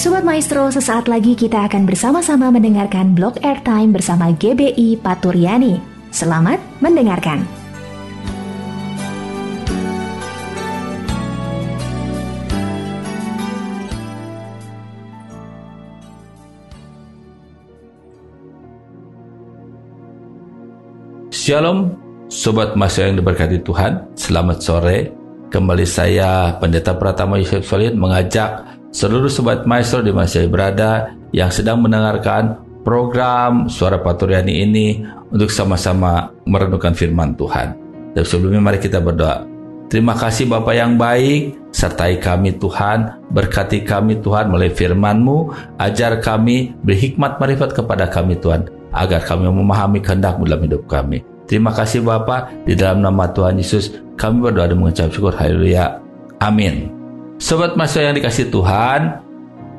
Sobat Maestro, sesaat lagi kita akan bersama-sama mendengarkan blog airtime bersama GBI Paturyani. Selamat mendengarkan. Shalom, Sobat Maestro yang diberkati Tuhan. Selamat sore. Kembali saya, Pendeta Pratama Yusuf Solid, mengajak seluruh sobat maestro di mana berada yang sedang mendengarkan program Suara Paturiani ini untuk sama-sama merenungkan firman Tuhan. Dan sebelumnya mari kita berdoa. Terima kasih Bapak yang baik, sertai kami Tuhan, berkati kami Tuhan melalui firman-Mu, ajar kami, beri hikmat marifat kepada kami Tuhan, agar kami memahami kehendak-Mu dalam hidup kami. Terima kasih Bapak, di dalam nama Tuhan Yesus, kami berdoa dan mengucap syukur. Haleluya. Amin. Sobat masa yang dikasih Tuhan,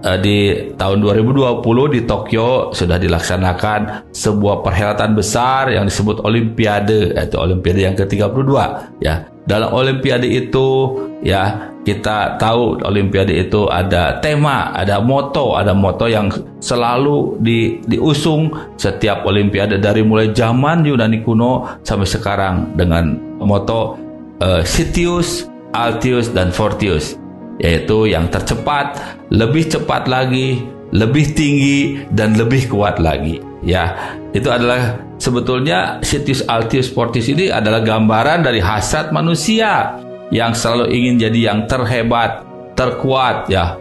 eh, di tahun 2020 di Tokyo sudah dilaksanakan sebuah perhelatan besar yang disebut Olimpiade, yaitu Olimpiade yang ke-32 ya. Dalam Olimpiade itu ya kita tahu Olimpiade itu ada tema, ada moto, ada moto yang selalu di, diusung setiap Olimpiade dari mulai zaman Yunani kuno sampai sekarang dengan moto uh, Sitius, Altius dan Fortius yaitu yang tercepat, lebih cepat lagi, lebih tinggi dan lebih kuat lagi. Ya, itu adalah sebetulnya Sitius Altius Fortis ini adalah gambaran dari hasrat manusia yang selalu ingin jadi yang terhebat, terkuat, ya,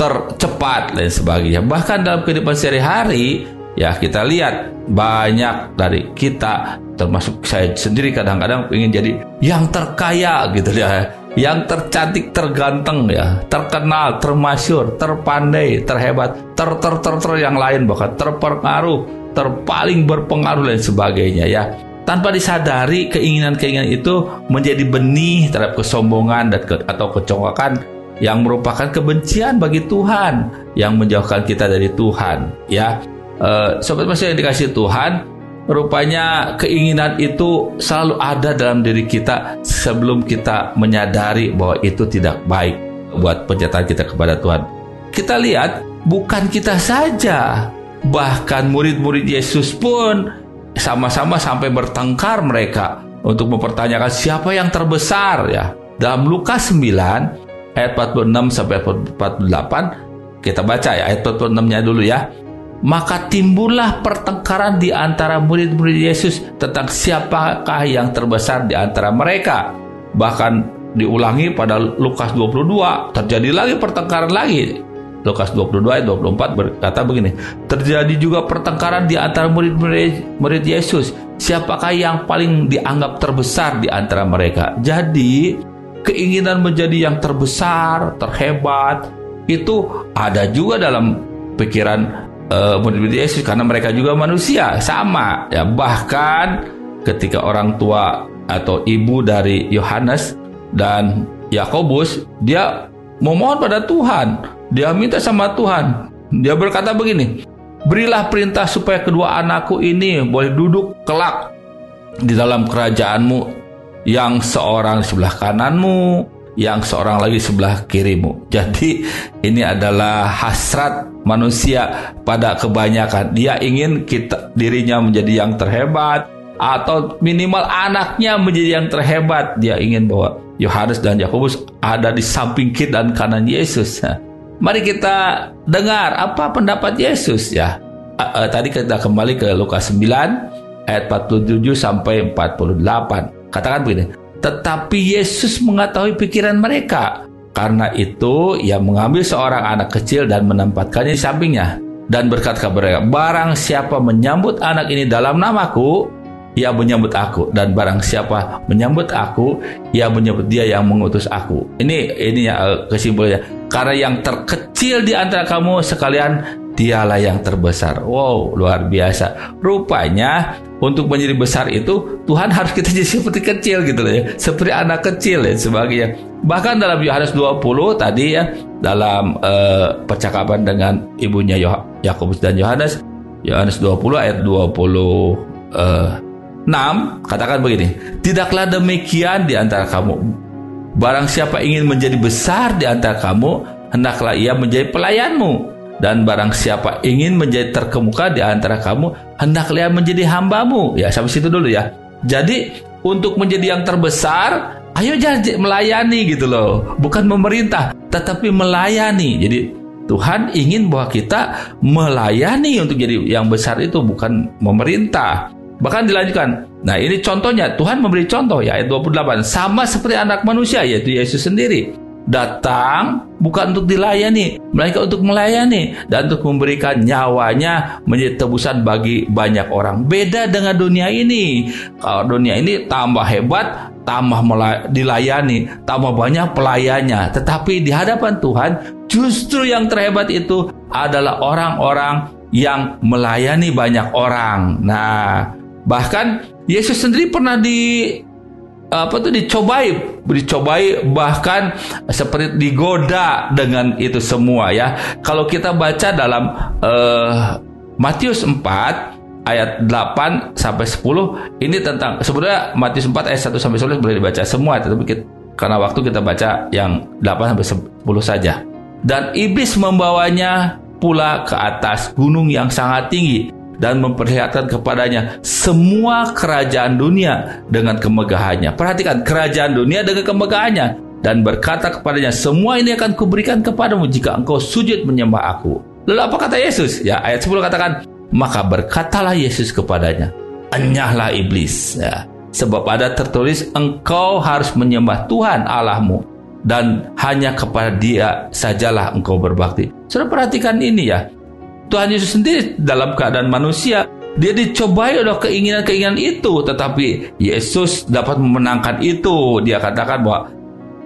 tercepat dan sebagainya. Bahkan dalam kehidupan sehari-hari, ya kita lihat banyak dari kita termasuk saya sendiri kadang-kadang ingin jadi yang terkaya gitu ya yang tercantik, terganteng ya, terkenal, termasyur, terpandai, terhebat, ter ter ter, ter yang lain bahkan terpengaruh, terpaling berpengaruh dan sebagainya ya. Tanpa disadari keinginan-keinginan itu menjadi benih terhadap kesombongan dan ke, atau kecongkakan yang merupakan kebencian bagi Tuhan yang menjauhkan kita dari Tuhan ya. Uh, sobat masih yang dikasih Tuhan, Rupanya keinginan itu selalu ada dalam diri kita sebelum kita menyadari bahwa itu tidak baik buat penyataan kita kepada Tuhan. Kita lihat bukan kita saja, bahkan murid-murid Yesus pun sama-sama sampai bertengkar mereka untuk mempertanyakan siapa yang terbesar ya. Dalam Lukas 9 ayat 46 sampai 48 kita baca ya ayat 46-nya dulu ya maka timbullah pertengkaran di antara murid-murid Yesus tentang siapakah yang terbesar di antara mereka. Bahkan diulangi pada Lukas 22, terjadi lagi pertengkaran lagi. Lukas 22 ayat 24 berkata begini, terjadi juga pertengkaran di antara murid-murid murid Yesus, siapakah yang paling dianggap terbesar di antara mereka. Jadi, keinginan menjadi yang terbesar, terhebat, itu ada juga dalam pikiran uh, murid-murid Yesus karena mereka juga manusia sama. Ya bahkan ketika orang tua atau ibu dari Yohanes dan Yakobus dia memohon pada Tuhan. Dia minta sama Tuhan. Dia berkata begini berilah perintah supaya kedua anakku ini boleh duduk kelak di dalam kerajaanmu yang seorang di sebelah kananmu yang seorang lagi sebelah kirimu. Jadi ini adalah hasrat manusia pada kebanyakan. Dia ingin kita dirinya menjadi yang terhebat atau minimal anaknya menjadi yang terhebat. Dia ingin bahwa Yohanes dan Yakobus ada di samping kiri dan kanan Yesus. Mari kita dengar apa pendapat Yesus ya. Tadi kita kembali ke Lukas 9 ayat 47 sampai 48. Katakan begini, tetapi Yesus mengetahui pikiran mereka. Karena itu, ia mengambil seorang anak kecil dan menempatkannya di sampingnya. Dan berkata kepada mereka, barang siapa menyambut anak ini dalam namaku, ia menyambut aku. Dan barang siapa menyambut aku, ia menyambut dia yang mengutus aku. Ini ini ya eh, kesimpulannya. Karena yang terkecil di antara kamu sekalian dialah yang terbesar. Wow, luar biasa. Rupanya untuk menjadi besar itu Tuhan harus kita jadi seperti kecil gitu loh ya. Seperti anak kecil ya sebagainya. Bahkan dalam Yohanes 20 tadi ya dalam uh, percakapan dengan ibunya Yakobus dan Yohanes Yohanes 20 ayat 20 uh, 6 katakan begini, tidaklah demikian di antara kamu. Barang siapa ingin menjadi besar di antara kamu, hendaklah ia menjadi pelayanmu Dan barang siapa ingin menjadi terkemuka di antara kamu, hendaklah menjadi hambamu. Ya, sampai situ dulu ya. Jadi, untuk menjadi yang terbesar, ayo jangan melayani gitu loh. Bukan memerintah, tetapi melayani. Jadi, Tuhan ingin bahwa kita melayani untuk jadi yang besar itu bukan memerintah. Bahkan dilanjutkan. Nah, ini contohnya Tuhan memberi contoh ya ayat 28 sama seperti anak manusia yaitu Yesus sendiri datang bukan untuk dilayani, melainkan untuk melayani dan untuk memberikan nyawanya menjadi tebusan bagi banyak orang. Beda dengan dunia ini. Kalau dunia ini tambah hebat, tambah dilayani, tambah banyak pelayannya. Tetapi di hadapan Tuhan, justru yang terhebat itu adalah orang-orang yang melayani banyak orang. Nah, bahkan Yesus sendiri pernah di apa tuh dicobai, dicobai bahkan seperti digoda dengan itu semua ya. Kalau kita baca dalam uh, Matius 4 ayat 8 sampai 10 ini tentang sebenarnya Matius 4 ayat 1 sampai 10 boleh dibaca semua tetapi kita, karena waktu kita baca yang 8 sampai 10 saja. Dan iblis membawanya pula ke atas gunung yang sangat tinggi dan memperlihatkan kepadanya semua kerajaan dunia dengan kemegahannya. Perhatikan kerajaan dunia dengan kemegahannya dan berkata kepadanya, semua ini akan kuberikan kepadamu jika engkau sujud menyembah aku. Lalu apa kata Yesus? Ya ayat 10 katakan, maka berkatalah Yesus kepadanya, enyahlah iblis. Ya. Sebab ada tertulis, engkau harus menyembah Tuhan Allahmu dan hanya kepada dia sajalah engkau berbakti. Sudah perhatikan ini ya, Tuhan Yesus sendiri dalam keadaan manusia dia dicobai oleh keinginan-keinginan itu. Tetapi Yesus dapat memenangkan itu. Dia katakan bahwa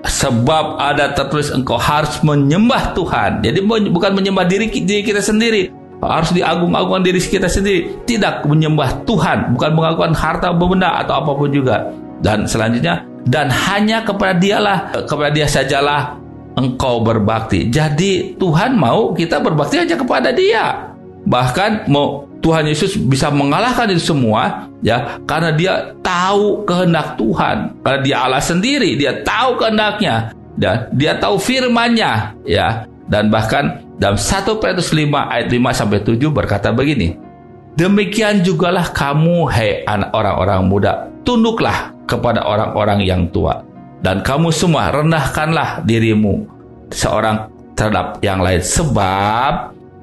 sebab ada tertulis engkau harus menyembah Tuhan. Jadi bukan menyembah diri, kita sendiri. Harus diagung-agungkan diri kita sendiri. Tidak menyembah Tuhan. Bukan mengagungkan harta benda atau apa pun juga. Dan selanjutnya dan hanya kepada dialah kepada dia sajalah engkau berbakti. Jadi Tuhan mau kita berbakti aja kepada Dia. Bahkan mau Tuhan Yesus bisa mengalahkan itu semua ya karena dia tahu kehendak Tuhan. Karena dia Allah sendiri, dia tahu kehendaknya dan dia tahu firman-Nya ya. Dan bahkan dalam 1 Petrus 5 ayat 5 sampai 7 berkata begini. Demikian jugalah kamu hai anak orang-orang muda, tunduklah kepada orang-orang yang tua dan kamu semua rendahkanlah dirimu seorang terhadap yang lain. Sebab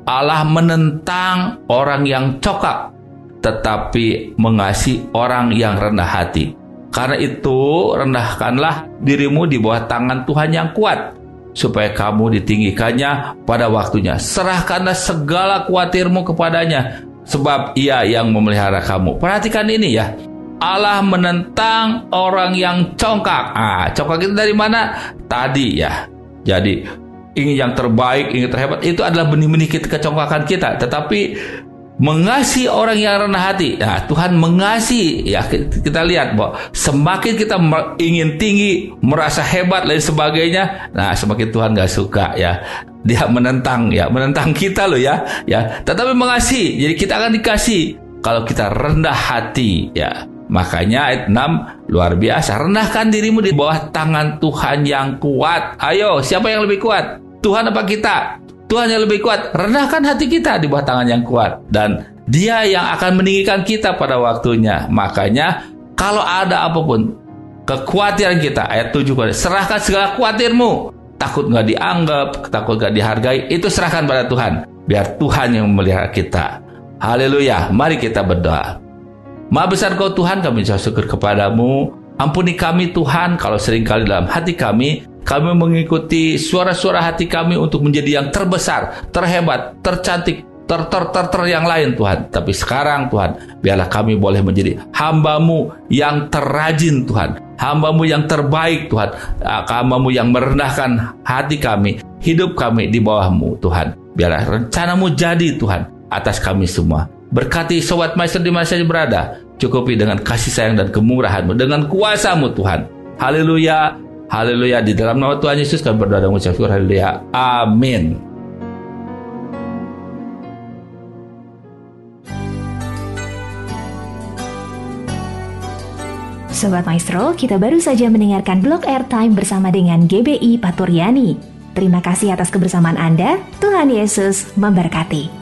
Allah menentang orang yang cokak tetapi mengasihi orang yang rendah hati. Karena itu rendahkanlah dirimu di bawah tangan Tuhan yang kuat supaya kamu ditinggikannya pada waktunya. Serahkanlah segala khawatirmu kepadanya sebab ia yang memelihara kamu. Perhatikan ini ya Allah menentang orang yang congkak. Ah, congkak itu dari mana? Tadi ya. Jadi ingin yang terbaik, ingin terhebat itu adalah benih-benih kita kecongkakan kita. Tetapi mengasihi orang yang rendah hati. Nah, Tuhan mengasihi. Ya, kita lihat bahwa semakin kita ingin tinggi, merasa hebat lain sebagainya, nah semakin Tuhan gak suka ya. Dia menentang ya, menentang kita loh ya, ya. Tetapi mengasihi. Jadi kita akan dikasih kalau kita rendah hati ya. Makanya ayat 6 luar biasa. Rendahkan dirimu di bawah tangan Tuhan yang kuat. Ayo, siapa yang lebih kuat? Tuhan apa kita? Tuhan yang lebih kuat. Rendahkan hati kita di bawah tangan yang kuat. Dan dia yang akan meninggikan kita pada waktunya. Makanya kalau ada apa pun kekhawatiran kita ayat 7 serahkan segala khawatirmu takut nggak dianggap takut nggak dihargai itu serahkan pada Tuhan biar Tuhan yang memelihara kita haleluya mari kita berdoa Maha besar kau Tuhan kami syukur kepadamu. Ampuni kami Tuhan kalau sering kali dalam hati kami kami mengikuti suara-suara hati kami untuk menjadi yang terbesar, terhebat, tercantik, ter ter ter, ter yang lain Tuhan. Tapi sekarang Tuhan, biarlah kami boleh menjadi hambamu yang terrajin Tuhan. Hambamu yang terbaik Tuhan. Ah, hambamu yang merendahkan hati kami, hidup kami di bawahmu Tuhan. Biarlah rencanamu jadi Tuhan atas kami semua. Berkati sobat maestro di mana saja berada. Cukupi dengan kasih sayang dan kemurahanmu. Dengan kuasamu Tuhan. Haleluya. Haleluya. Di dalam nama Tuhan Yesus kami berdoa dan mengucap syukur. Haleluya. Amin. Sobat Maestro, kita baru saja mendengarkan blog airtime bersama dengan GBI Paturyani. Terima kasih atas kebersamaan Anda. Tuhan Yesus memberkati.